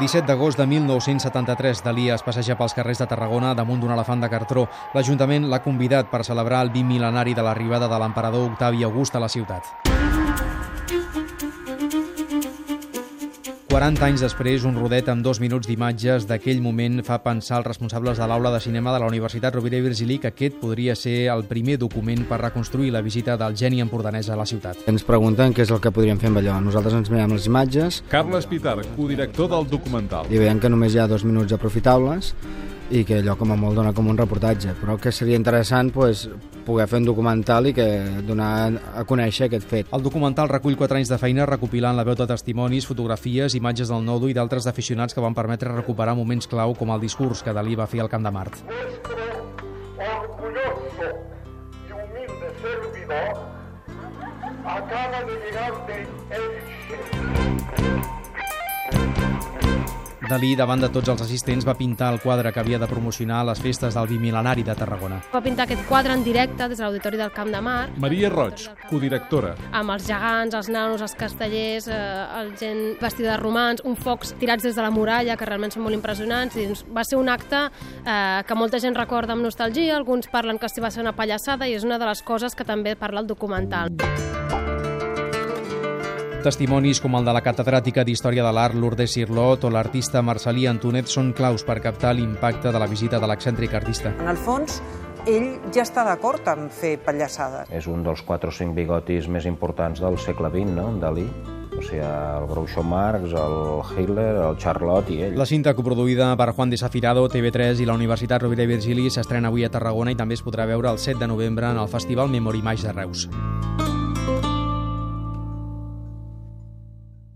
17 d'agost de 1973, Dalí es passeja pels carrers de Tarragona damunt d'un elefant de cartró. L'Ajuntament l'ha convidat per celebrar el bimil·lenari de l'arribada de l'emperador Octavi August a la ciutat. 40 anys després, un rodet amb dos minuts d'imatges d'aquell moment fa pensar als responsables de l'aula de cinema de la Universitat Rovira i Virgili que aquest podria ser el primer document per reconstruir la visita del geni empordanès a la ciutat. Ens pregunten què és el que podríem fer amb allò. Nosaltres ens mirem les imatges Carles Pitar, codirector del documental. i veiem que només hi ha dos minuts aprofitables i que allò com a molt dona com un reportatge, però que seria interessant pues, poder fer un documental i que donar a conèixer aquest fet. El documental recull 4 anys de feina recopilant la veu de testimonis, fotografies, imatges del nodo i d'altres d'aficionats que van permetre recuperar moments clau com el discurs que Dalí va fer al Camp de Mart. Nuestro orgulloso y humilde servidor acaba de llegar de Elche. Dalí, davant de tots els assistents, va pintar el quadre que havia de promocionar les festes del bimil·lenari de Tarragona. Va pintar aquest quadre en directe des de l'Auditori del Camp de Mar, Maria Roig, codirectora. amb els gegants, els nanos, els castellers, eh, el gent vestida de romans, un focs tirats des de la muralla, que realment són molt impressionants. I, doncs, va ser un acte eh, que molta gent recorda amb nostalgia, alguns parlen que sí va ser una pallassada i és una de les coses que també parla el documental. Testimonis com el de la catedràtica d'Història de l'Art Lourdes Sirlot o l'artista Marcelí Antonet són claus per captar l'impacte de la visita de l'excèntric artista. En el fons, ell ja està d'acord en fer pallassades. És un dels 4 o 5 bigotis més importants del segle XX, no?, en Dalí. O sigui, el Groucho Marx, el Hitler, el Charlotte i ell. La cinta coproduïda per Juan Desafirado, TV3 i la Universitat Rovira i Virgili s'estrena avui a Tarragona i també es podrà veure el 7 de novembre en el Festival Memory Maix de Reus.